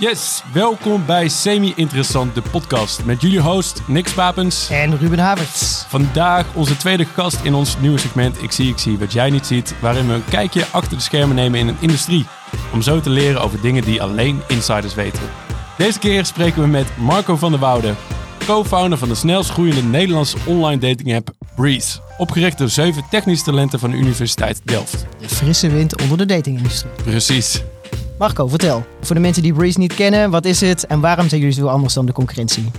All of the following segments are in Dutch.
Yes, welkom bij Semi Interessant, de podcast. Met jullie host Nick Spapens. En Ruben Havertz. Vandaag onze tweede gast in ons nieuwe segment Ik zie, ik zie wat jij niet ziet. Waarin we een kijkje achter de schermen nemen in een industrie. Om zo te leren over dingen die alleen insiders weten. Deze keer spreken we met Marco van der Woude. Co-founder van de snelst groeiende Nederlandse online dating app Breeze. Opgericht door zeven technische talenten van de Universiteit Delft. De frisse wind onder de datingindustrie. Precies. Marco, vertel. Voor de mensen die Breeze niet kennen, wat is het en waarom zijn jullie zo anders dan de concurrentie?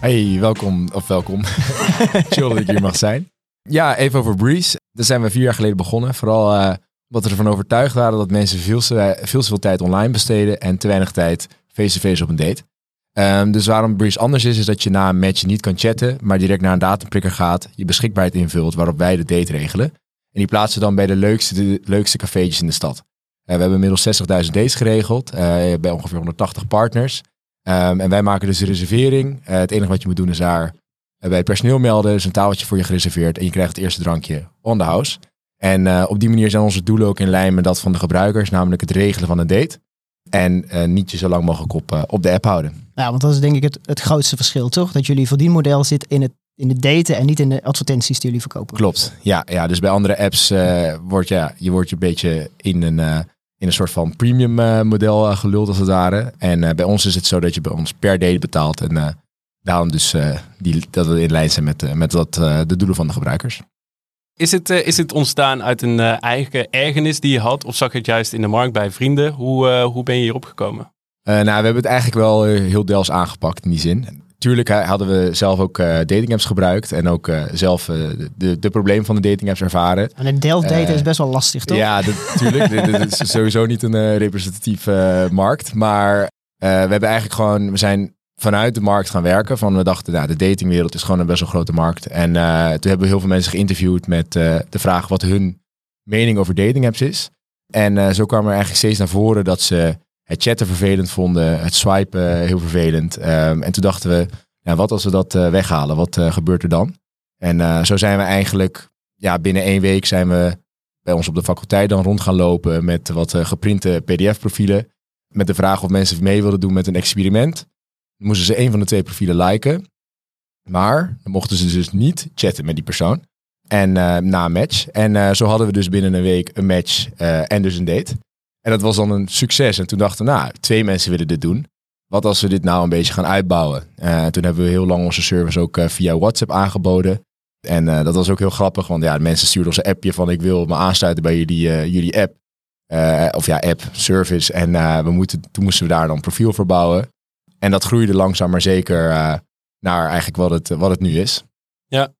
Hey, welkom. Of welkom. Chill dat ik hier mag zijn. Ja, even over Breeze. Daar zijn we vier jaar geleden begonnen. Vooral uh, omdat we ervan overtuigd waren dat mensen veel, veel te veel tijd online besteden en te weinig tijd face-to-face op een date. Um, dus waarom Breeze anders is, is dat je na een match niet kan chatten, maar direct naar een datumprikker gaat, je beschikbaarheid invult waarop wij de date regelen. En die plaatsen dan bij de leukste, de leukste cafeetjes in de stad. Uh, we hebben inmiddels 60.000 dates geregeld uh, bij ongeveer 180 partners. Um, en wij maken dus de reservering. Uh, het enige wat je moet doen is daar bij het personeel melden. Er is een tafeltje voor je gereserveerd en je krijgt het eerste drankje on the house. En op die manier zijn onze doelen ook in lijn met dat van de gebruikers, namelijk het regelen van een date. En niet je zo lang mogelijk op, op de app houden. Ja, want dat is denk ik het, het grootste verschil, toch? Dat jullie verdienmodel zit in het in het daten en niet in de advertenties die jullie verkopen. Klopt, ja. ja dus bij andere apps wordt ja, je wordt je een beetje in een, in een soort van premium uh, model geluld als het ware. En bij ons is het zo dat je bij ons per date betaalt. En daarom dus die, dat we in lijn zijn met, met wat, de doelen van de gebruikers. Is het, is het ontstaan uit een eigen ergernis die je had? Of zag je het juist in de markt bij vrienden? Hoe, hoe ben je hierop gekomen? nou, we hebben het eigenlijk wel heel deels aangepakt in die zin tuurlijk hadden we zelf ook uh, dating apps gebruikt en ook uh, zelf uh, de, de problemen van de dating apps ervaren. En een Delft daten is best wel lastig, toch? Ja, natuurlijk. dit, is sowieso niet een representatieve markt. Maar we hebben eigenlijk gewoon, we zijn vanuit de markt gaan werken. Van we dachten, nou, de datingwereld is gewoon een best wel grote markt. En toen hebben we heel veel mensen geïnterviewd met de vraag wat hun mening over dating apps is. En zo kwam er eigenlijk steeds naar voren dat ze het chatten vervelend vonden, het swipen heel vervelend. Um, en toen dachten we, nou, wat als we dat uh, weghalen? Wat uh, gebeurt er dan? En uh, zo zijn we eigenlijk, ja, binnen één week zijn we bij ons op de faculteit dan rond gaan lopen met wat geprinte pdf-profielen. Met de vraag of mensen mee wilden doen met een experiment. Dan moesten ze een van de twee profielen liken. Maar dan mochten ze dus niet chatten met die persoon. En na een match. En zo hadden we dus binnen een week een match en dus een date. En dat was dan een succes. En toen dachten we, nou, twee mensen willen dit doen. Wat als we dit nou een beetje gaan uitbouwen? Uh, toen hebben we heel lang onze service ook uh, via WhatsApp aangeboden. En uh, dat was ook heel grappig, want ja, mensen stuurden ons een appje van ik wil me aansluiten bij jullie, jullie app. of ja, app, service. En we moeten, toen moesten we daar dan profiel voor bouwen. En dat groeide langzaam maar zeker naar eigenlijk wat het, wat het nu is. Ja,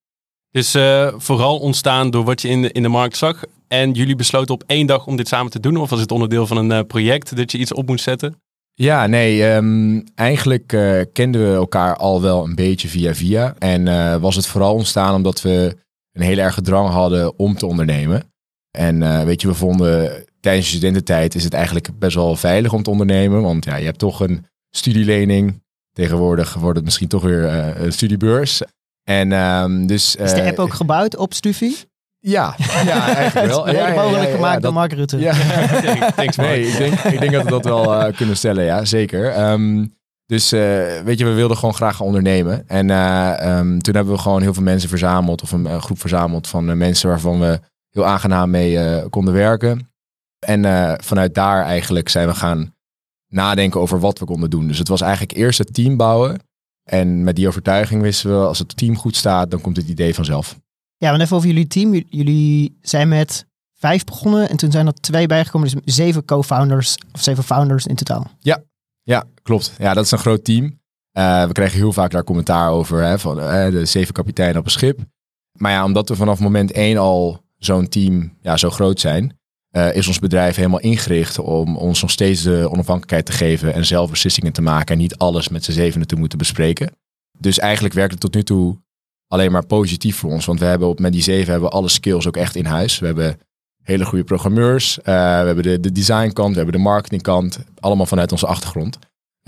dus vooral ontstaan door wat je in de, in de markt zag. En jullie besloten op één dag om dit samen te doen? Of was het onderdeel van een project dat je iets op moest zetten? Ja, nee, um, eigenlijk uh, kenden we elkaar al wel een beetje via via. En uh, was het vooral ontstaan omdat we een heel erg drang hadden om te ondernemen. En weet je, we vonden tijdens je studententijd is het eigenlijk best wel veilig om te ondernemen. Want ja, je hebt toch een studielening. Tegenwoordig wordt het misschien toch weer een studiebeurs. En um, dus. Is de app ook gebouwd op Stufie? Ja, ja, eigenlijk wel. ja, mogelijk gemaakt door Mark Rutte. Ja. Thanks, nee, ik denk, ik denk dat we dat wel uh, kunnen stellen, ja, zeker. Um, dus uh, weet je, we wilden gewoon graag gaan ondernemen. En uh, um, toen hebben we gewoon heel veel mensen verzameld, of een, groep verzameld van mensen waarvan we heel aangenaam mee konden werken. En vanuit daar eigenlijk zijn we gaan nadenken over wat we konden doen. Dus het was eigenlijk eerst het team bouwen. En met die overtuiging wisten we, als het team goed staat, dan komt het idee vanzelf. Ja, maar even over jullie team. Jullie zijn met vijf begonnen en toen zijn er twee bijgekomen. Dus zeven co-founders of zeven founders in totaal. Ja, ja klopt. Ja, dat is een groot team. Uh, we krijgen heel vaak daar commentaar over hè, van uh, de zeven kapiteinen op een schip. Maar ja, omdat we vanaf moment één al zo'n team ja, zo groot zijn, uh, is ons bedrijf helemaal ingericht om ons nog steeds de onafhankelijkheid te geven en zelf beslissingen te maken en niet alles met z'n zevenen te moeten bespreken. Dus eigenlijk werkt het tot nu toe alleen maar positief voor ons. Want we hebben op, met die zeven hebben we alle skills ook echt in huis. We hebben hele goede programmeurs. Uh, we hebben de, de designkant, we hebben de marketingkant. Allemaal vanuit onze achtergrond.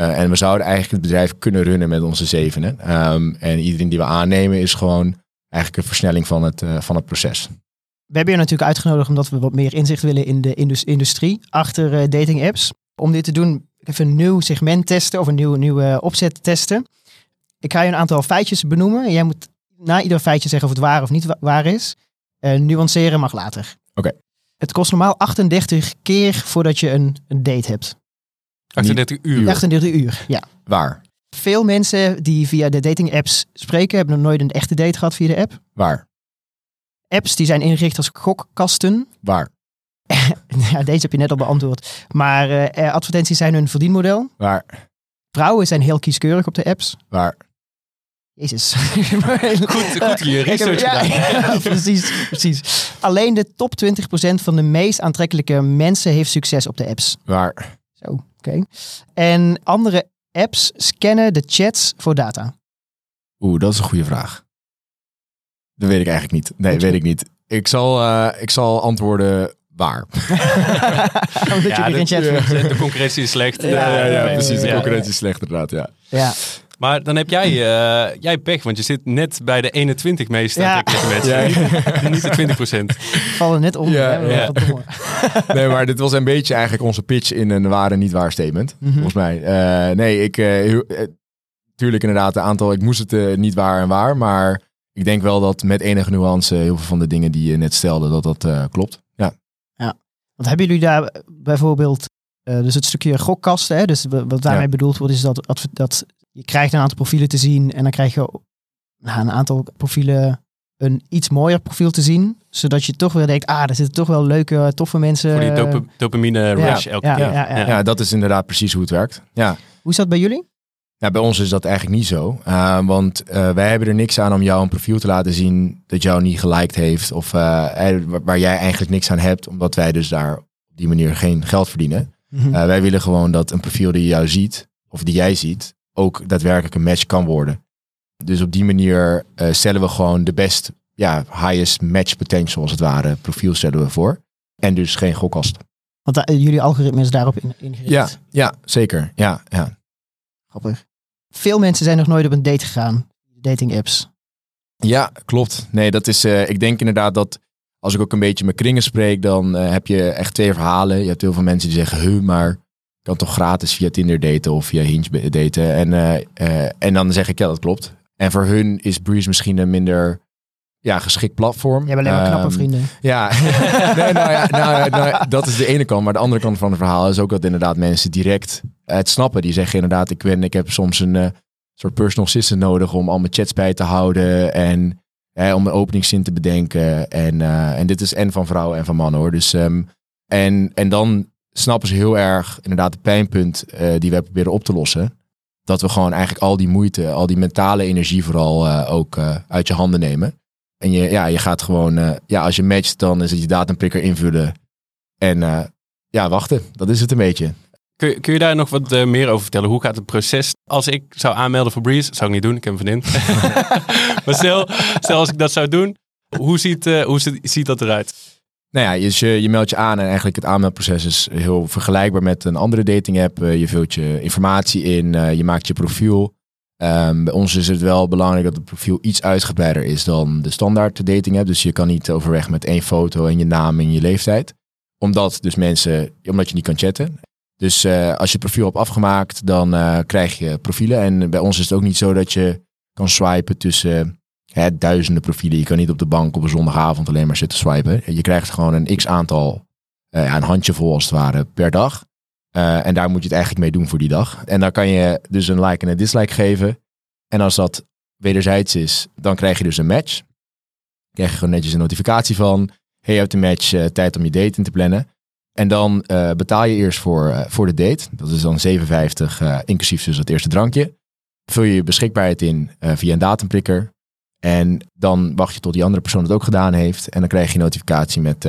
Uh, en we zouden eigenlijk het bedrijf kunnen runnen met onze zevenen. Um, en iedereen die we aannemen is gewoon eigenlijk een versnelling van het, uh, van het proces. We hebben je natuurlijk uitgenodigd omdat we wat meer inzicht willen in de industrie achter dating apps. Om dit te doen even een nieuw segment testen of een nieuwe, nieuwe opzet testen. Ik ga je een aantal feitjes benoemen. En jij moet na ieder feitje zeggen of het waar of niet wa- waar is. Eh, nuanceren mag later. Oké. Het kost normaal 38 keer voordat je een, een date hebt. 38 uur. 38 uur, ja. Waar? Veel mensen die via de dating apps spreken, hebben nog nooit een echte date gehad via de app. Waar? Apps die zijn ingericht als gokkasten. Waar? Ja, deze heb je net al beantwoord. Maar eh, eh, advertenties zijn hun verdienmodel. Waar? Vrouwen zijn heel kieskeurig op de apps. Waar? Jezus. Goed, goed je research ja, precies, precies. Alleen de top 20% van de meest aantrekkelijke mensen heeft succes op de apps. Waar? Zo, oké. En andere apps scannen de chats voor data. Oeh, dat is een goede vraag. Dat weet ik eigenlijk niet. Nee, Weet ik niet. Ik zal, eh, ik zal antwoorden waar. Omdat je Ja, chat de concurrentie is slecht. Ja, ja, ja, precies. De concurrentie is slecht inderdaad, ja. Ja. Maar dan heb jij, eh, jij pech, want je zit net bij de 21 meest Ja. mensen. Ja. Niet de 20 procent. vallen net om. Ja, ja. Nee, maar dit was een beetje eigenlijk onze pitch in een ware niet waar statement. Mhm. Volgens mij. Eh, nee, ik... eh, eh, tuurlijk inderdaad, een aantal... Ik moest het eh, niet waar en waar, maar... Ik denk wel dat met enige nuance heel veel van de dingen die je net stelde, dat dat eh, klopt. Ja. Want hebben jullie daar bijvoorbeeld, eh, dus het stukje gokkasten, hè, dus wa- wat daarmee Ja. bedoeld wordt, is dat, dat je krijgt een aantal profielen te zien en dan krijg je na een aantal profielen een iets mooier profiel te zien, zodat je toch weer denkt, ah, er zitten toch wel leuke, toffe mensen. Voor die eh, dopa- dopamine rush elke ja, keer. ja, ja. ja, dat is inderdaad precies hoe het werkt. Ja. Hoe is dat bij jullie? Ja, bij ons is dat eigenlijk niet zo. Uh, want uh, wij hebben er niks aan om jou een profiel te laten zien dat jou niet geliked heeft. Of uh, waar jij eigenlijk niks aan hebt, omdat wij dus daar op die manier geen geld verdienen. Mhm. Uh, wij willen gewoon dat een profiel die jou ziet, of die jij ziet, ook daadwerkelijk een match kan worden. Dus op die manier uh, stellen we gewoon de best, ja, highest match potential als het ware, profiel stellen we voor. En dus geen gokkast. Want uh, jullie algoritme is daarop in, ingericht. Ja, ja, zeker. Ja, ja. Grappig. Veel mensen zijn nog nooit op een date gegaan. Dating apps. Ja, klopt. Nee, dat is. Uh, ik denk inderdaad dat als ik ook een beetje met kringen spreek, dan heb je echt twee verhalen. Je hebt heel veel mensen die zeggen, huh, maar kan toch gratis via Tinder daten of via Hinge daten. En, uh, en dan zeg ik, ja, dat klopt. En voor hun is Breeze misschien een minder ja, geschikt platform. Je hebt alleen maar um, knappe vrienden. Ja, nee, nou ja nou, nou, dat is de ene kant. Maar de andere kant van het verhaal is ook dat inderdaad mensen direct het snappen. Die zeggen inderdaad, ik, ben, ik heb soms een uh, soort personal assistant nodig om al mijn chats bij te houden. En hè, om een openingszin te bedenken. En, uh, en dit is en van vrouwen en van mannen hoor. Dus, um, en, en dan snappen ze heel erg inderdaad het pijnpunt uh, die wij proberen op te lossen. Dat we gewoon eigenlijk al die moeite, al die mentale energie vooral uh, ook uit je handen nemen. En je, ja, je gaat gewoon, ja, als je matcht, dan is het je datumprikker invullen. En ja, wachten. Dat is het een beetje. Kun, kun je daar nog wat uh, meer over vertellen? Hoe gaat het proces? Als ik zou aanmelden voor Breeze, zou ik niet doen, ik heb een vriendin. maar stel, stel als ik dat zou doen, hoe ziet, uh, hoe ziet dat eruit? Nou ja, je, je meldt je aan en eigenlijk het aanmeldproces is heel vergelijkbaar met een andere dating app. Uh, je vult je informatie in, uh, je maakt je profiel. Um, bij ons is het wel belangrijk dat het profiel iets uitgebreider is dan de standaard dating app. Dus je kan niet overweg met één foto en je naam en je leeftijd. Omdat dus mensen, omdat je niet kan chatten. Dus uh, als je profiel hebt afgemaakt, dan krijg je profielen. En bij ons is het ook niet zo dat je kan swipen tussen duizenden profielen. Je kan niet op de bank op een zondagavond alleen maar zitten swipen. Je krijgt gewoon een x aantal, uh, een handjevol als het ware, per dag. Uh, en daar moet je het eigenlijk mee doen voor die dag. En dan kan je dus een like en een dislike geven. En als dat wederzijds is, dan krijg je dus een match. Krijg je gewoon netjes een notificatie van... hey, je hebt een match, uh, tijd om je date in te plannen. En dan betaal je eerst voor, voor de date. Dat is dan 57, inclusief dus het eerste drankje. Vul je je beschikbaarheid in via een datumprikker. En dan wacht je tot die andere persoon het ook gedaan heeft. En dan krijg je een notificatie met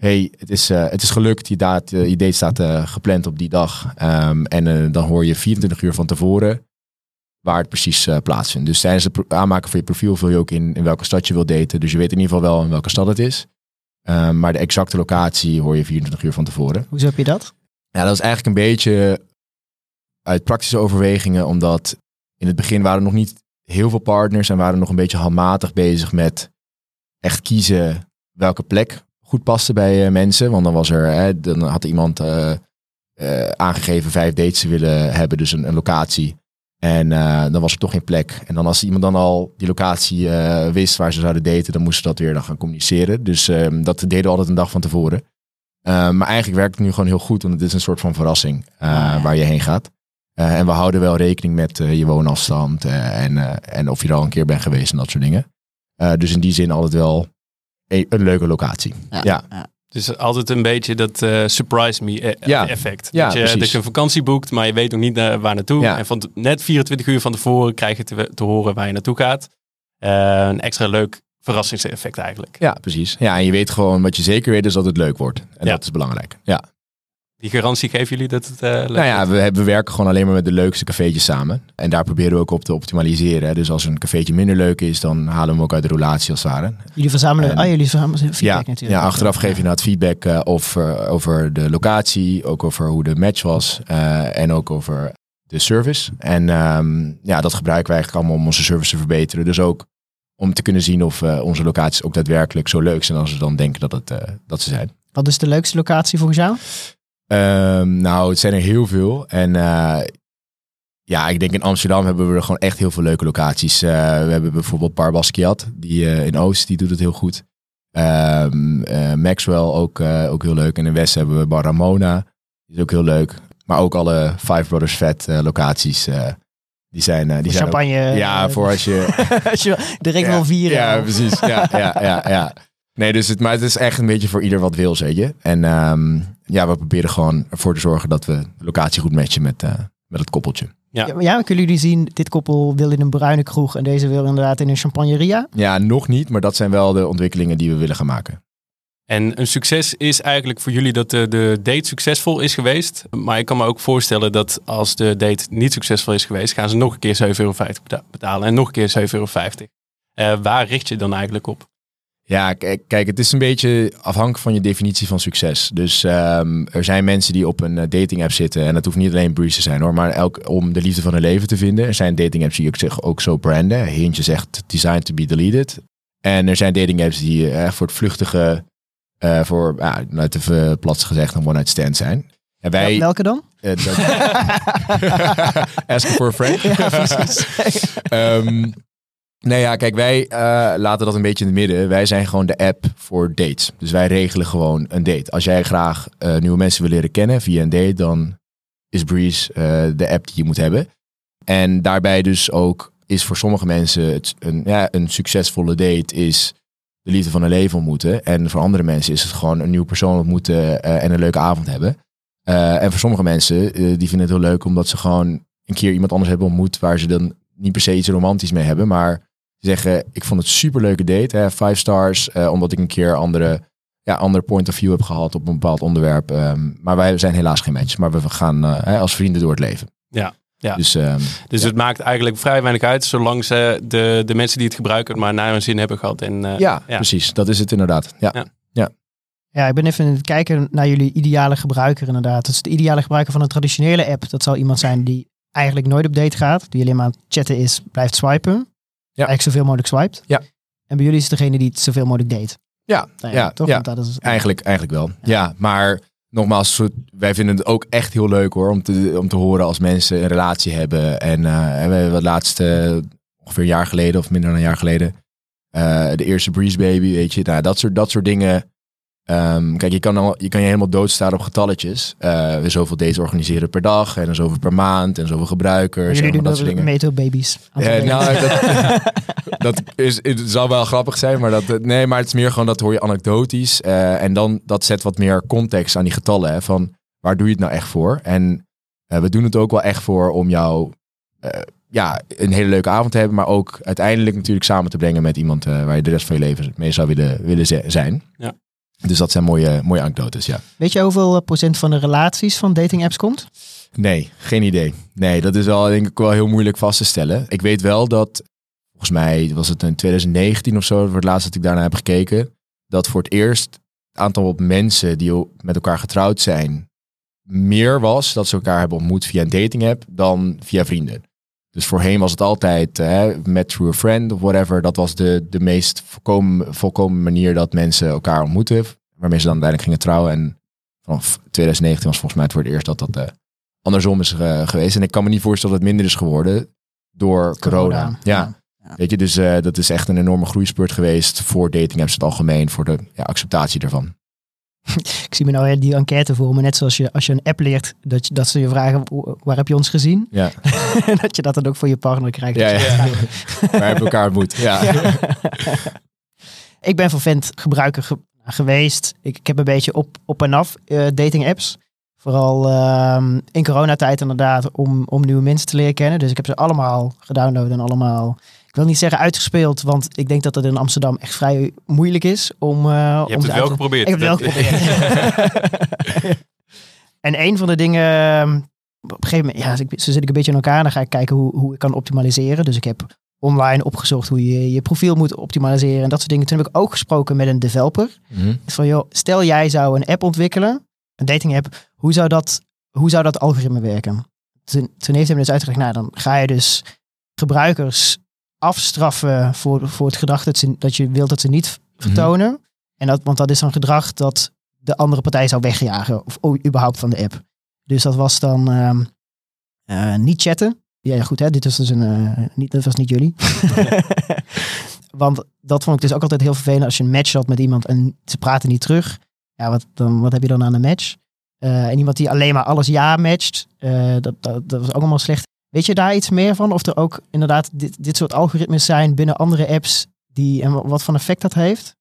hey, het is, uh, het is gelukt, je, daad, uh, je date staat uh, gepland op die dag. Um, en dan hoor je 24 uur van tevoren waar het precies plaatsvindt. Dus tijdens het aanmaken van je profiel vul je ook in, in welke stad je wilt daten. Dus je weet in ieder geval wel in welke stad het is. Um, maar de exacte locatie hoor je 24 uur van tevoren. Hoe heb je dat? Ja, dat is eigenlijk een beetje uit praktische overwegingen, omdat in het begin waren er nog niet heel veel partners en waren nog een beetje handmatig bezig met echt kiezen welke plek goed paste bij uh, mensen. Want dan was er, hè, dan had iemand uh, eh, aangegeven vijf dates te willen hebben, dus een, een locatie. En eh, dan was er toch geen plek. En dan als iemand dan al die locatie eh, wist waar ze zouden daten, dan moesten ze dat weer dan gaan communiceren. Dus ehm, dat deden we altijd een dag van tevoren. Eh, maar eigenlijk werkt het nu gewoon heel goed, want het is een soort van verrassing eh, ja. waar je heen gaat. Eh, en we houden wel rekening met eh, je woonafstand eh, en, en of je er al een keer bent geweest en dat soort dingen. Dus in die zin altijd wel een, een leuke locatie. Ja. Dus altijd een beetje dat surprise me Ja. effect. Ja, dat, je, precies. dat je een vakantie boekt, maar je weet nog niet waar naartoe. Ja. En van net 24 uur van tevoren krijg je te, te horen waar je naartoe gaat. Een extra leuk verrassingseffect eigenlijk. ja, precies. Ja, en je weet gewoon wat je zeker weet is dat het leuk wordt. En dat is belangrijk. Ja. Die garantie geven jullie dat het eh, leuk Nou ja, we, werken gewoon alleen maar met de leukste cafeetjes samen. En daar proberen we ook op te optimaliseren. hè. Dus als een cafeetje minder leuk is, dan halen we hem ook uit de relatie als het ware. Jullie verzamelen, En- ah, jullie verzamelen feedback ja, natuurlijk. ja, achteraf geef je inderdaad feedback eh, of, eh, over de locatie, ook over hoe de match was eh, en ook over de service. En ehm, ja, dat gebruiken we eigenlijk allemaal om onze service te verbeteren. Dus ook om te kunnen zien of eh, onze locaties ook daadwerkelijk zo leuk zijn als we dan denken dat, het, eh, dat ze zijn. Wat is de leukste locatie volgens jou? Ehm, nou, het zijn er heel veel. En eh, ja, ik denk in Amsterdam hebben we er gewoon echt heel veel leuke locaties. Eh, we hebben bijvoorbeeld Bar Basquiat, die eh, in Oost, die doet het heel goed. Ehm, eh, Maxwell ook, ook heel leuk. En in West hebben we Bar Ramona, die is ook heel leuk. Maar ook alle Five Brothers Vet locaties, die zijn, die zijn ook- champagne. ja, voor als je... als je direct Ja, wil vieren. Ja, precies. Ja, ja, ja, ja. Nee, dus het, maar het is echt een beetje voor ieder wat wil, weet je. En ehm, ja, we proberen gewoon ervoor te zorgen dat we de locatie goed matchen met, eh, met het koppeltje. Ja. Ja, maar ja, kunnen jullie zien, dit koppel wil in een bruine kroeg en deze wil inderdaad in een champagneria. Ja, nog niet, maar dat zijn wel de ontwikkelingen die we willen gaan maken. En een succes is eigenlijk voor jullie dat de, de date succesvol is geweest. Maar ik kan me ook voorstellen dat als de date niet succesvol is geweest, gaan ze nog een keer 7,50 euro beta- betalen en nog een keer 7,50 euro. Eh, waar richt je dan eigenlijk op? Ja, kijk, het is een beetje afhankelijk van je definitie van succes. Dus ehm, er zijn mensen die op een eh, dating app zitten. En dat hoeft niet alleen Breeze te zijn hoor. Maar elk, om de liefde van hun leven te vinden. Er zijn dating apps die ook, zich ook zo branden. Hintje zegt designed to be deleted. En er zijn dating apps die eh, echt voor het vluchtige, eh, voor, ja, nou, even plat gezegd, een one-night stand zijn. En wij, Wel- Welke dan? dat- Asking for a friend. Ja, precies. Nee, ja, kijk, wij eh, laten dat een beetje in het midden. Wij zijn gewoon de app voor dates. Dus wij regelen gewoon een date. Als jij graag eh, nieuwe mensen wil leren kennen via een date, dan is Breeze eh, de app die je moet hebben. En daarbij dus ook is voor sommige mensen het een, ja, een succesvolle date is de liefde van hun leven ontmoeten. En voor andere mensen is het gewoon een nieuwe persoon ontmoeten en een leuke avond hebben. En voor sommige mensen, die vinden het heel leuk omdat ze gewoon een keer iemand anders hebben ontmoet waar ze dan niet per se iets romantisch mee hebben, maar zeggen, ik vond het superleuke date, hè, five stars, eh, omdat ik een keer andere, ja, ander point of view heb gehad op een bepaald onderwerp. Ehm, maar wij zijn helaas geen match, maar we gaan eh, hè, als vrienden door het leven. Ja, ja. Dus ehm, Dus Ja. het maakt eigenlijk vrij weinig uit, zolang ze de, de mensen die het gebruiken maar naar hun zin hebben gehad. En, eh, ja, ja. precies, dat is het inderdaad. Ja. Ja. Ja, ik ben even aan het kijken naar jullie ideale gebruiker inderdaad. Dus de ideale gebruiker van een traditionele app, dat zal iemand zijn die eigenlijk nooit op date gaat. Die alleen maar aan het chatten is, blijft swipen. Eigenlijk zoveel mogelijk swipet. Ja. En bij jullie is het degene die het zoveel mogelijk date. Ja, Nou ja, toch? ja. Dat is, Eigenlijk, eigenlijk wel. Ja, maar nogmaals, wij vinden het ook echt heel leuk hoor, om te, om te horen als mensen een relatie hebben. En eh, we hebben het laatste, ongeveer een jaar geleden of minder dan een jaar geleden, eh, de eerste Breeze Baby, weet je. Nou, dat soort, dat soort dingen. Ehm, kijk, je kan, al, je kan je helemaal doodstaan op getalletjes. Eh, we zoveel dates organiseren per dag en dan zoveel per maand en zoveel gebruikers. jullie en doen dat dat soort dingen. meto baby's. Ja, nou, dat, dat is, het zou wel grappig zijn, maar dat, nee, maar het is meer gewoon dat hoor je anekdotisch. eh, en dan dat zet wat meer context aan die getallen. Hè, van waar doe je het nou echt voor? En eh, we doen het ook wel echt voor om jou eh, ja, een hele leuke avond te hebben, maar ook uiteindelijk natuurlijk samen te brengen met iemand eh, waar je de rest van je leven mee zou willen, willen zijn. Ja. Dus dat zijn mooie, mooie anekdotes, ja. Weet je hoeveel eh, procent van de relaties van dating apps komt? Nee, geen idee. Nee, dat is wel denk ik wel heel moeilijk vast te stellen. Ik weet wel dat, volgens mij was het in 2019 of zo, voor het laatst dat ik daarna heb gekeken, dat voor het eerst het aantal mensen die met elkaar getrouwd zijn, meer was dat ze elkaar hebben ontmoet via een dating app dan via vrienden. Dus voorheen was het altijd hè, met through a friend of whatever. Dat was de, de meest volkomen, volkomen manier dat mensen elkaar ontmoeten. Waarmee ze dan uiteindelijk gingen trouwen en vanaf 2019 was volgens mij het voor het eerst dat dat uh, andersom is geweest. En ik kan me niet voorstellen dat het minder is geworden door corona. Ja. Weet je, dus dat is echt een enorme groeispurt geweest voor dating apps het algemeen, voor de ja, acceptatie ervan. ik zie me nou die enquête voor me, net zoals je als je een app leert, dat, je, dat ze je vragen, waar heb je ons gezien? Ja. dat je dat dan ook voor je partner krijgt. Ja, ja. waar hebben we elkaar ontmoet? Ja. ik ben vervent gebruiker geweest. Ik, ik heb een beetje op, op en af uh, dating apps. Vooral uh, in coronatijd inderdaad, om, om nieuwe mensen te leren kennen. Dus ik heb ze allemaal gedownload en allemaal ik wil niet zeggen uitgespeeld, want ik denk dat het in Amsterdam echt vrij moeilijk is om. Uh, Je hebt het wel geprobeerd. Ik heb het wel geprobeerd. en een van de dingen, ehm, op een gegeven moment, ja, zo zit ik een beetje in elkaar. Dan ga ik kijken hoe, hoe ik kan optimaliseren. Dus ik heb online opgezocht hoe je je profiel moet optimaliseren en dat soort dingen. Toen heb ik ook gesproken met een developer. Mm van joh, stel jij zou een app ontwikkelen, een dating app, hoe zou dat, hoe zou dat algoritme werken? Toen, toen heeft hij me dus uitgelegd, nou dan ga je dus gebruikers afstraffen voor, voor het gedrag dat, ze, dat je wilt dat ze niet vertonen. En dat, want dat is dan gedrag dat de andere partij zou wegjagen. Of überhaupt van de app. Dus dat was dan ehm, eh, niet chatten. Ja, goed, hè? dit was dus een. Uh, niet, dat was niet jullie. want dat vond ik dus ook altijd heel vervelend als je een match had met iemand en ze praten niet terug. Ja, wat, dan, wat heb je dan aan een match? Uh, en iemand die alleen maar alles ja matcht, dat, dat, dat was ook allemaal slecht. Weet je daar iets meer van? Of er ook inderdaad dit, dit soort algoritmes zijn binnen andere apps die en wat voor effect dat heeft?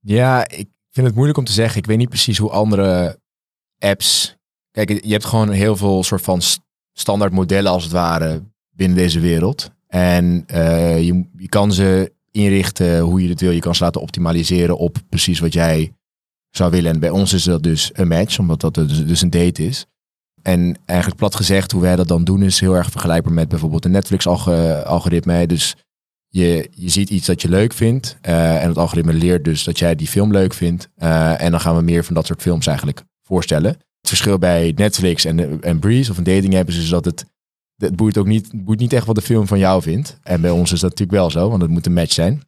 Ja, ik vind het moeilijk om te zeggen. Ik weet niet precies hoe andere apps. Kijk, je hebt gewoon heel veel soort van standaard modellen als het ware binnen deze wereld. En uh, je, je kan ze inrichten hoe je het wil. Je kan ze laten optimaliseren op precies wat jij zou willen. En bij ons is dat dus een match, omdat dat dus, dus een date is. En eigenlijk plat gezegd, hoe wij dat dan doen, is heel erg vergelijkbaar met bijvoorbeeld een Netflix-algoritme. Dus je, je ziet iets dat je leuk vindt. Uh, en het algoritme leert dus dat jij die film leuk vindt. Uh, en dan gaan we meer van dat soort films eigenlijk voorstellen. Het verschil bij Netflix en, en Breeze of een dating app is dus dat het, het boeit ook niet, boeit niet echt wat de film van jou vindt. En bij ons is dat natuurlijk wel zo, want het moet een match zijn.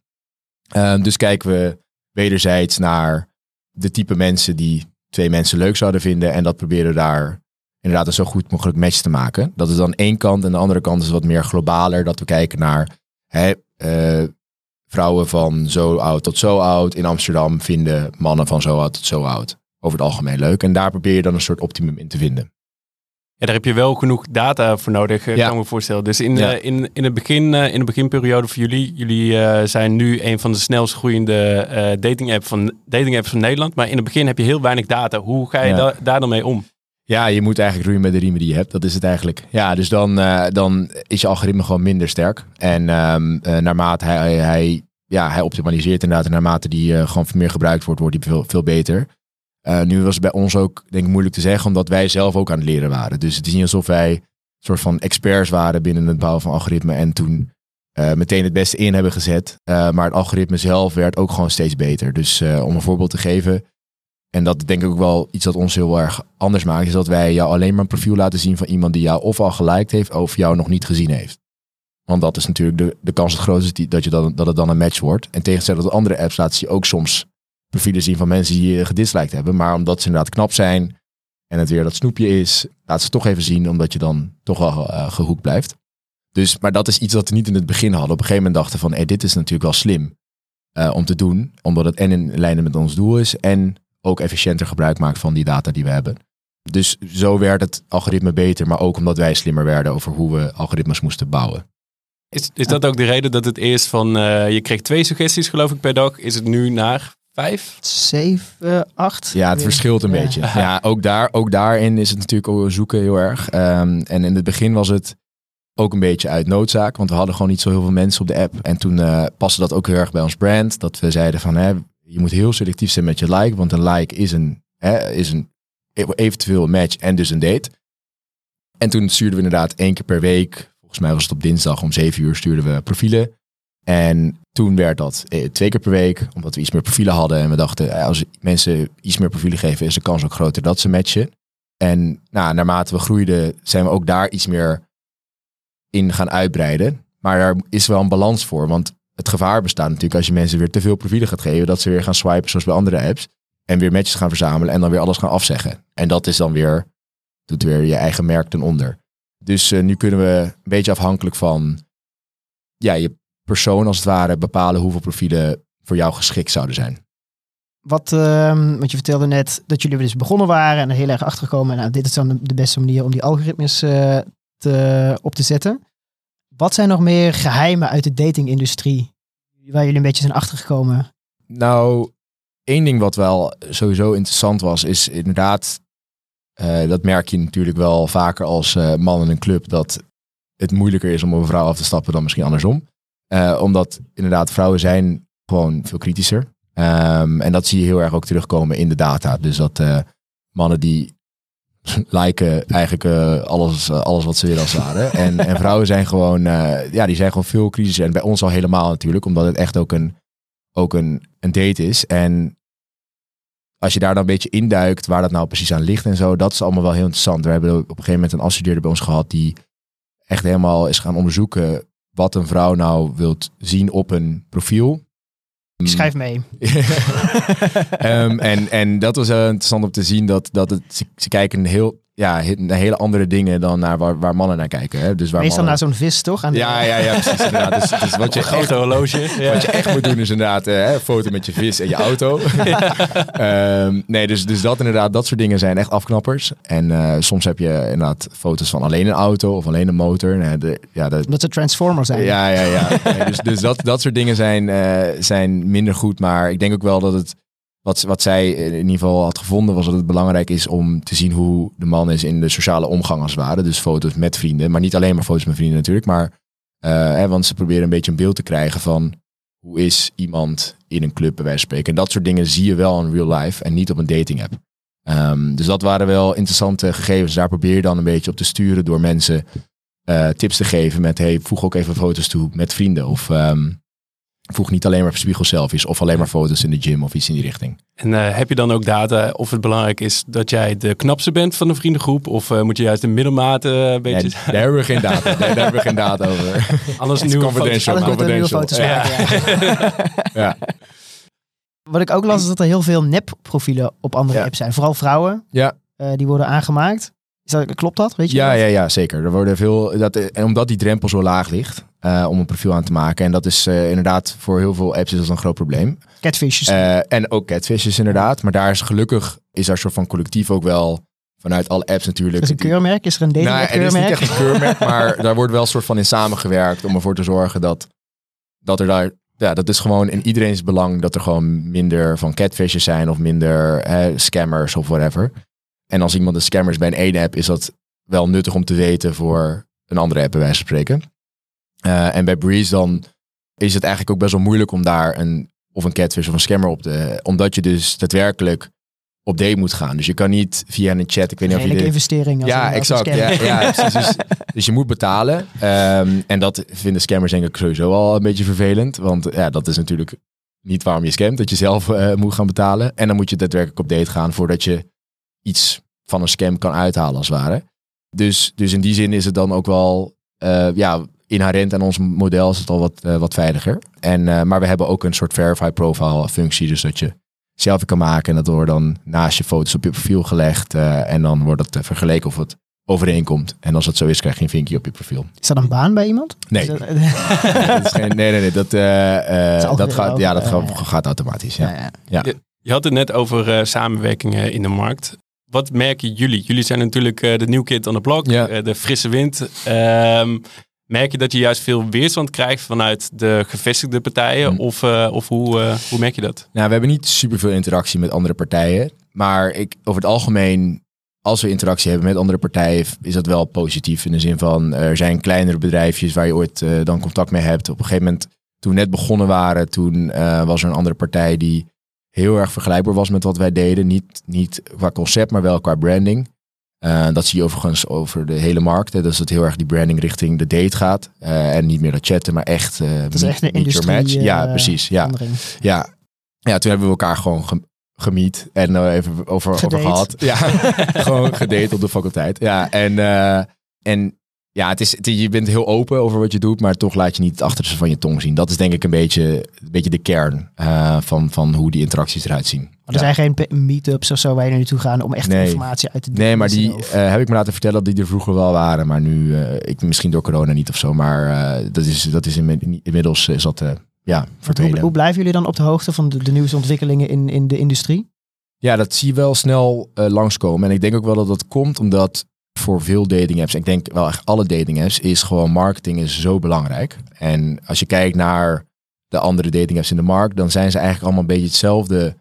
Uh, dus kijken we wederzijds naar de type mensen die twee mensen leuk zouden vinden. En dat proberen daar inderdaad een zo goed mogelijk match te maken. Dat is dan één kant. En de andere kant is wat meer globaler. Dat we kijken naar hè, uh, vrouwen van zo oud tot zo oud. In Amsterdam vinden mannen van zo oud tot zo oud. Over het algemeen leuk. En daar probeer je dan een soort optimum in te vinden. Ja, daar heb je wel genoeg data voor nodig, eh, ja. kan ik me voorstellen. Dus in, ja. uh, in, in, het begin, uh, in de beginperiode voor jullie, jullie zijn nu een van de snelst groeiende dating, app van, dating apps van Nederland. Maar in het begin heb je heel weinig data. Hoe ga je da daar dan mee om? Ja, je moet eigenlijk roeien met de riemen die je hebt. Dat is het eigenlijk. Ja, dus dan, uh, dan is je algoritme gewoon minder sterk. En um, uh, naarmate hij, hij, ja, hij optimaliseert inderdaad. En naarmate die uh, gewoon meer gebruikt wordt, wordt die veel, veel beter. nu was het bij ons ook, denk ik, moeilijk te zeggen. Omdat wij zelf ook aan het leren waren. Dus het is niet alsof wij een soort van experts waren binnen het bouwen van algoritmen. En toen meteen het beste in hebben gezet. maar het algoritme zelf werd ook gewoon steeds beter. Dus om een voorbeeld te geven en dat denk ik ook wel iets dat ons heel erg anders maakt, is dat wij jou alleen maar een profiel laten zien van iemand die jou of al geliked heeft of jou nog niet gezien heeft. Want dat is natuurlijk de, de kans het grootste dat, je dan, dat het dan een match wordt. En tegenstelling tot andere apps laten ze ook soms profielen zien van mensen die je gedisliked hebben. Maar omdat ze inderdaad knap zijn en het weer dat snoepje is, laat ze toch even zien, omdat je dan toch wel uh, gehoekt blijft. Dus, maar dat is iets wat we niet in het begin hadden. Op een gegeven moment dachten van, hey, dit is natuurlijk wel slim uh, om te doen. Omdat het en in lijnen met ons doel is en ook efficiënter gebruik maakt van die data die we hebben. Dus zo werd het algoritme beter, maar ook omdat wij slimmer werden over hoe we algoritmes moesten bouwen. Is, is dat ook de reden dat het eerst van, uh, je kreeg twee suggesties geloof ik per dag, is het nu naar vijf? Zeven, acht? Ja, het verschilt een beetje. Ja, ook, daar, ook daarin is het natuurlijk ook zoeken heel erg. Um, en in het begin was het ook een beetje uit noodzaak, want we hadden gewoon niet zo heel veel mensen op de app. En toen uh, paste dat ook heel erg bij ons brand, dat we zeiden van, hè, je moet heel selectief zijn met je like, want een like is een, hè, is een eventueel match en dus een date. En toen stuurden we inderdaad één keer per week, volgens mij was het op dinsdag om zeven uur, stuurden we profielen. En toen werd dat eh, twee keer per week, omdat we iets meer profielen hadden. En we dachten, eh, als mensen iets meer profielen geven, is de kans ook groter dat ze matchen. En nou, naarmate we groeiden, zijn we ook daar iets meer in gaan uitbreiden. Maar daar is wel een balans voor. Want het gevaar bestaat natuurlijk als je mensen weer te veel profielen gaat geven, dat ze weer gaan swipen zoals bij andere apps. En weer matches gaan verzamelen en dan weer alles gaan afzeggen. En dat is dan weer, doet weer je eigen merk ten onder. Dus nu kunnen we een beetje afhankelijk van ja, je persoon als het ware bepalen hoeveel profielen voor jou geschikt zouden zijn. Wat, uh, want je vertelde net dat jullie dus begonnen waren en er heel erg achter gekomen. Nou, dit is dan de beste manier om die algoritmes uh, te, op te zetten. Wat zijn nog meer geheimen uit de datingindustrie waar jullie een beetje zijn achtergekomen? Nou, één ding wat wel sowieso interessant was, is inderdaad, uh, dat merk je natuurlijk wel vaker als uh, man in een club, dat het moeilijker is om een vrouw af te stappen dan misschien andersom. omdat inderdaad vrouwen zijn gewoon veel kritischer. Um, en dat zie je heel erg ook terugkomen in de data. Dus dat mannen die lijken eigenlijk uh, alles, uh, alles wat ze willen als waren. en, en vrouwen zijn gewoon, ja, die zijn gewoon veel kritischer. En bij ons al helemaal natuurlijk, omdat het echt ook een, ook een, een date is. En als je daar dan een beetje induikt waar dat nou precies aan ligt en zo, dat is allemaal wel heel interessant. We hebben op een gegeven moment een afstudeerder bij ons gehad die echt helemaal is gaan onderzoeken wat een vrouw nou wilt zien op een profiel. Ik schrijf mee. um, en, en dat was uh, interessant om te zien dat, dat het, ze, ze kijken heel ja, hele andere dingen dan naar waar, waar mannen naar kijken. Hè? Dus waar Meestal mannen... naar zo'n vis, toch? Aan ja, ja, ja, precies. Inderdaad. Dus, dus wat je grote echt, horloge. Ja. Wat je echt moet doen is inderdaad uh, een foto met je vis en je auto. um, nee, dus, dus dat inderdaad, dat soort dingen zijn echt afknappers. En uh, soms heb je inderdaad foto's van alleen een auto of alleen een motor. Nee, de, ja, de, dat ze transformer zijn. Ja, ja, ja. nee, dus dus dat, dat soort dingen zijn, uh, zijn minder goed. Maar ik denk ook wel dat het wat, wat zij in ieder geval had gevonden was dat het belangrijk is om te zien hoe de man is in de sociale omgang als het ware. Dus foto's met vrienden, maar niet alleen maar foto's met vrienden natuurlijk. Maar, uh, hè, want ze proberen een beetje een beeld te krijgen van hoe is iemand in een club bij wijze van spreken. En dat soort dingen zie je wel in real life en niet op een dating app. Um, dus dat waren wel interessante gegevens. Daar probeer je dan een beetje op te sturen door mensen uh, tips te geven met hey, voeg ook even foto's toe met vrienden. Of um, voeg niet alleen maar spiegelselfies of alleen maar foto's in de gym of iets in die richting. En uh, heb je dan ook data of het belangrijk is dat jij de knapste bent van de vriendengroep? Of uh, moet je juist de middelmaat uh, een beetje... Nee, daar hebben we geen data. Nee, daar hebben we geen data over. Alles nieuwe confidential. Alles confidential. foto's ja. ja. ja. Wat ik ook las is dat er heel veel nep-profielen op andere ja. apps zijn. Vooral vrouwen. Ja. die worden aangemaakt. Is dat, klopt dat? Weet je ja, dat? ja, ja, zeker. Er worden veel, dat, en omdat die drempel zo laag ligt uh, om een profiel aan te maken. En dat is uh, inderdaad voor heel veel apps is dat een groot probleem. Catfishes. Uh, en ook catfishes inderdaad. Maar daar is gelukkig, is daar een soort van collectief ook wel vanuit alle apps natuurlijk. Is een keurmerk? Is er een dating nou, keurmerk? Het is niet echt een keurmerk, maar daar wordt wel een soort van in samengewerkt om ervoor te zorgen dat, dat er daar ja, dat is gewoon in iedereen's belang dat er gewoon minder van catfishes zijn of minder hè, scammers of whatever. En als iemand een scammer is bij een ene app, is dat wel nuttig om te weten voor een andere app bij wijze van spreken. Uh, en bij Breeze dan is het eigenlijk ook best wel moeilijk om daar een of een catfish of een scammer op te, omdat je dus daadwerkelijk op date moet gaan. Dus je kan niet via een chat, ik weet niet of je dit... investering. Als ja, exact. Ja, ja, precies. Dus, dus, je moet betalen. Um, en dat vinden scammers denk ik sowieso al een beetje vervelend, want ja, dat is natuurlijk niet waarom je scamt, dat je zelf uh, moet gaan betalen. En dan moet je daadwerkelijk op date gaan voordat je iets van een scam kan uithalen als het ware. Dus, dus in die zin is het dan ook wel uh, ja, inherent aan ons model is het al wat, uh, wat veiliger. En, uh, maar we hebben ook een soort verify profile functie, dus dat je zelf kan maken en dat wordt dan naast je foto's op je profiel gelegd en dan wordt het vergeleken of het overeenkomt. En als dat zo is, krijg je een vinkje op je profiel. Is dat een baan bij iemand? Nee. Dat... dat is geen, nee, nee, nee. Dat, dat, dat gaat, ja, dat gaat, gaat automatisch. Ja. Ja, ja. Je, je, had het net over uh, samenwerkingen in de markt. Wat merken jullie? Jullie zijn natuurlijk uh, de new kid on the block, ja. uh, de frisse wind. Um, merk je dat je juist veel weerstand krijgt vanuit de gevestigde partijen? Hm. Of, uh, of hoe, hoe merk je dat? Nou, we hebben niet superveel interactie met andere partijen. Maar ik, over het algemeen, als we interactie hebben met andere partijen, is dat wel positief. In de zin van, er zijn kleinere bedrijfjes waar je ooit dan contact mee hebt. Op een gegeven moment, toen we net begonnen waren, toen was er een andere partij die heel erg vergelijkbaar was met wat wij deden. Niet, niet qua concept, maar wel qua branding. Uh, dat zie je overigens over de hele markt. Hè. Dus dat heel erg die branding richting de date gaat. Uh, en niet meer dat chatten, maar echt... Uh, dat is echt een industrie match. ja, precies. Ja. ja. ja, toen hebben we elkaar gewoon ge gemiet en even over, over gehad. Ja, gewoon gedate op de faculteit. Ja, en, en ja, het is, het, je bent heel open over wat je doet, maar toch laat je niet het achterste van je tong zien. Dat is denk ik een beetje, een beetje de kern uh, van, van hoe die interacties eruit zien. Maar er zijn geen meetups of zo waar je naartoe gaan om echt Nee. informatie uit te delen. Nee, maar die Of- eh, heb ik me laten vertellen dat die er vroeger wel waren. Maar nu, eh, ik, misschien door corona niet of zo. Maar eh, dat is, dat is inmi- inmiddels is dat, eh, ja, hoe, hoe blijven jullie dan op de hoogte van de, de nieuwste ontwikkelingen in, in de industrie? Ja, dat zie je wel snel eh, langskomen. En ik denk ook wel dat dat komt omdat voor veel dating apps, ik denk wel echt alle dating apps, is gewoon marketing is zo belangrijk. En als je kijkt naar de andere dating apps in de markt, dan zijn ze eigenlijk allemaal een beetje hetzelfde,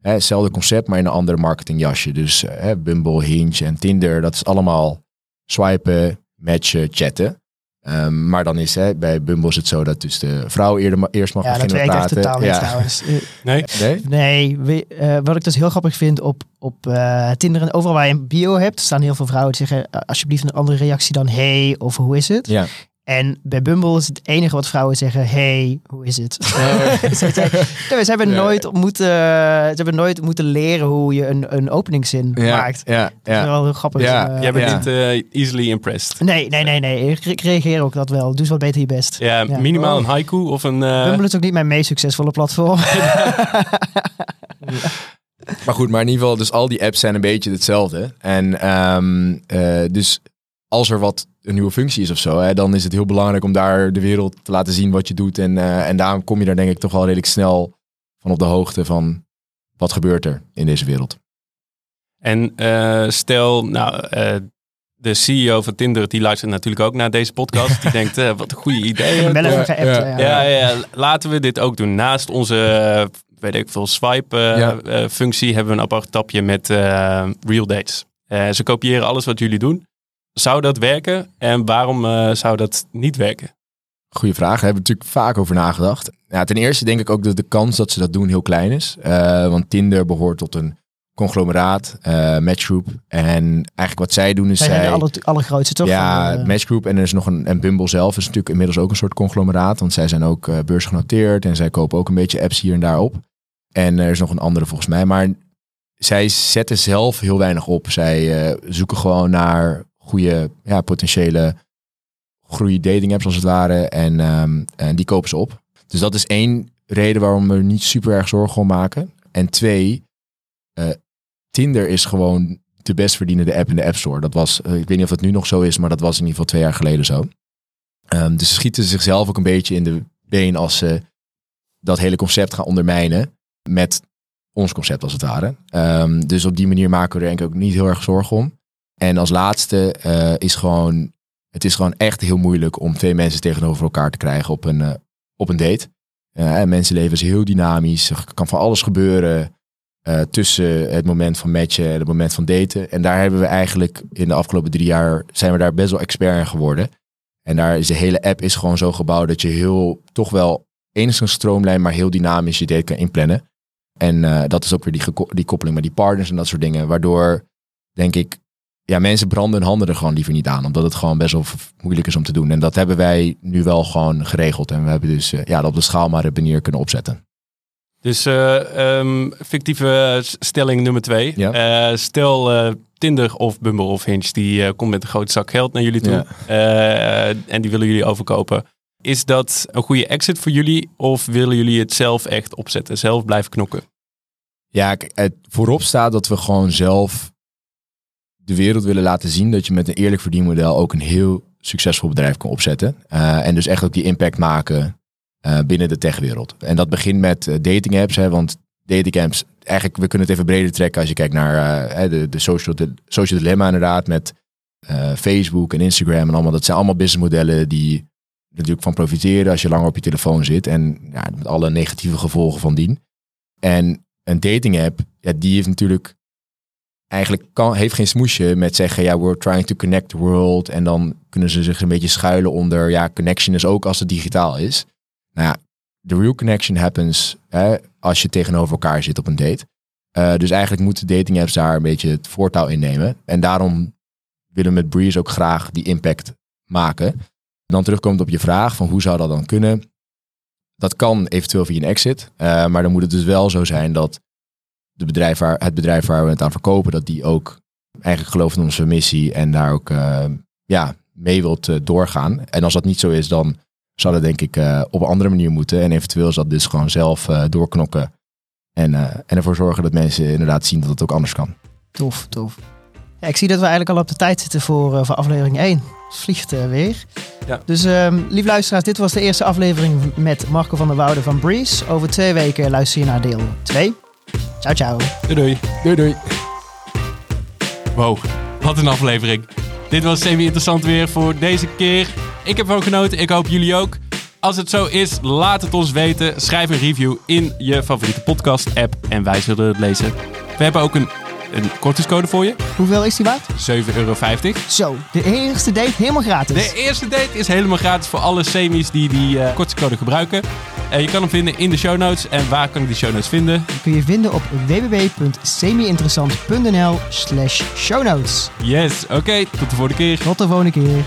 hè, hetzelfde concept, maar in een andere marketingjasje. Dus hè, Bumble, Hinge en Tinder, dat is allemaal swipen, matchen, chatten. Ehm, maar dan is hè, bij Bumble is het zo dat dus de vrouw eerder, ma- eerst mag Ja, dat beginnen werkt met echt praten. totaal niet ja. trouwens. Eh, Nee? Nee? Nee, we- eh, wat ik dus heel grappig vind op, op eh, Tinder en overal waar je een bio hebt, staan heel veel vrouwen die zeggen alsjeblieft een andere reactie dan hey of hoe is het? Ja. En bij Bumble is het enige wat vrouwen zeggen hey, hoe is het? ze, ze- ze hebben Ja. nooit moeten, ze hebben nooit moeten leren hoe je een, een openingszin Ja, maakt. ja, Dat is ja. wel heel grappig. Ja, Eh, Jij bent Ja. niet eh, easily impressed. Nee, nee, nee, nee. Ik re- ik reageer ook dat wel. Doe eens wat beter je best. Ja, Ja. minimaal Oh. een haiku of een... eh, Bumble is ook niet mijn meest succesvolle platform. Maar goed, maar in ieder geval, dus al die apps zijn een beetje hetzelfde. En ehm, eh, dus als er wat een nieuwe functie is of zo, hè, dan is het heel belangrijk om daar de wereld te laten zien wat je doet. En, eh, en daarom kom je daar denk ik toch wel redelijk snel van op de hoogte van wat gebeurt er in deze wereld. En eh, stel, nou, eh, de CEO van Tinder, die luistert natuurlijk ook naar deze podcast. Die denkt, wat een goede idee. Ja, geappt. ja. ja. Ja, ja, laten we dit ook doen. Naast onze, weet ik veel, Ja. swipe-functie hebben we een apart tapje met eh, real dates. Eh, ze kopiëren alles wat jullie doen. Zou dat werken? En waarom eh, zou dat niet werken? Goeie vraag. Daar hebben we natuurlijk vaak over nagedacht. Ja, ten eerste denk ik ook dat de kans dat ze dat doen heel klein is. Eh, want Tinder behoort tot een conglomeraat, eh matchgroup. En eigenlijk wat zij doen is Zij zij... zijn de aller, allergrootste toch? Ja, Van, eh, Matchgroup en er is nog een en Bumble zelf is natuurlijk inmiddels ook een soort conglomeraat, want zij zijn ook eh, beursgenoteerd en zij kopen ook een beetje apps hier en daar op. En er is nog een andere volgens mij, maar zij zetten zelf heel weinig op. Zij eh, zoeken gewoon naar goede ja, potentiële groei dating apps als het ware en, ehm, en die kopen ze op. Dus dat is één reden waarom we er niet super erg zorgen om maken. En twee, eh, Tinder is gewoon de best verdienende app in de App Store. Dat was, eh, ik weet niet of het nu nog zo is, maar dat was in ieder geval twee jaar geleden zo. Ehm, dus ze schieten zichzelf ook een beetje in de been als ze dat hele concept gaan ondermijnen met ons concept als het ware. Ehm, dus op die manier maken we er denk ik ook niet heel erg zorgen om. En als laatste eh, is gewoon, het is gewoon echt heel moeilijk om twee mensen tegenover elkaar te krijgen op een, eh, op een date. En mensenleven is heel dynamisch, er kan van alles gebeuren tussen het moment van matchen en het moment van daten. En daar hebben we eigenlijk in de afgelopen drie jaar zijn we daar best wel expert in geworden. En daar is de hele app is gewoon zo gebouwd dat je heel toch wel enigszins stroomlijn, maar heel dynamisch je date kan inplannen. En dat is ook weer die, die koppeling met die partners en dat soort dingen. Waardoor, denk ik, ja, mensen branden hun handen er gewoon liever niet aan. Omdat het gewoon best wel moeilijk is om te doen. En dat hebben wij nu wel gewoon geregeld. En we hebben dus eh, ja, dat op de schaal maar op een manier kunnen opzetten. Dus eh, ehm, fictieve stelling nummer twee. Ja. Eh, stel eh, Tinder of Bumble of Hinge, die eh, komt met een grote zak geld naar jullie toe. Ja. Eh, en die willen jullie overkopen. Is dat een goede exit voor jullie? Of willen jullie het zelf echt opzetten? Zelf blijven knokken? Ja, het voorop staat dat we gewoon zelf de wereld willen laten zien dat je met een eerlijk verdienmodel ook een heel succesvol bedrijf kan opzetten. Eh, en dus echt ook die impact maken eh, binnen de techwereld. En dat begint met eh, dating apps, hè, want dating apps, eigenlijk, we kunnen het even breder trekken als je kijkt naar de, de, social, de social dilemma inderdaad, met Facebook en Instagram en allemaal. Dat zijn allemaal businessmodellen die natuurlijk van profiteren als je langer op je telefoon zit. En ja, met alle negatieve gevolgen van dien. En een dating app, ja, die heeft natuurlijk eigenlijk heeft geen smoesje met zeggen, ja, we're trying to connect the world. En dan kunnen ze zich een beetje schuilen onder, ja, connection is ook als het digitaal is. Nou ja, the real connection happens als je tegenover elkaar zit op een date. Eh, dus eigenlijk moeten dating apps daar een beetje het voortouw innemen. En daarom willen we met Breeze ook graag die impact maken. Dan terugkomt op je vraag van hoe zou dat dan kunnen? Dat kan eventueel via een exit. eh, maar dan moet het dus wel zo zijn dat de bedrijf waar, het bedrijf waar we het aan verkopen, dat die ook eigenlijk gelooft in onze missie en daar ook eh, ja, mee wilt eh, doorgaan. En als dat niet zo is, dan zou dat denk ik eh, op een andere manier moeten. En eventueel is dat dus gewoon zelf eh, doorknokken En, uh, en ervoor zorgen dat mensen inderdaad zien dat het ook anders kan. Tof, tof. Ja, ik zie dat we eigenlijk al op de tijd zitten voor, uh, voor aflevering 1. Het vliegt uh, weer. Ja. Dus um, lief luisteraars, dit was de eerste aflevering met Marco van der Woude van Breeze. Over twee weken luister je naar deel 2. Ciao, ciao. Doei, doei. Doei, doei. Wow, wat een aflevering. Dit was semi-interessant weer voor deze keer. Ik heb ervan genoten, ik hoop jullie ook. Als het zo is, laat het ons weten. Schrijf een review in je favoriete podcast-app en wij zullen het lezen. We hebben ook een, een kortingscode voor je. Hoeveel is die waard? 7,50 euro. Zo, de eerste date helemaal gratis. De eerste date is helemaal gratis voor alle semis die die uh, kortingscode gebruiken. Uh, je kan hem vinden in de show notes. En waar kan ik die show notes vinden? Die kun je vinden op www.semiinteressant.nl slash show notes. Yes, oké. Okay, tot de volgende keer. Tot de volgende keer.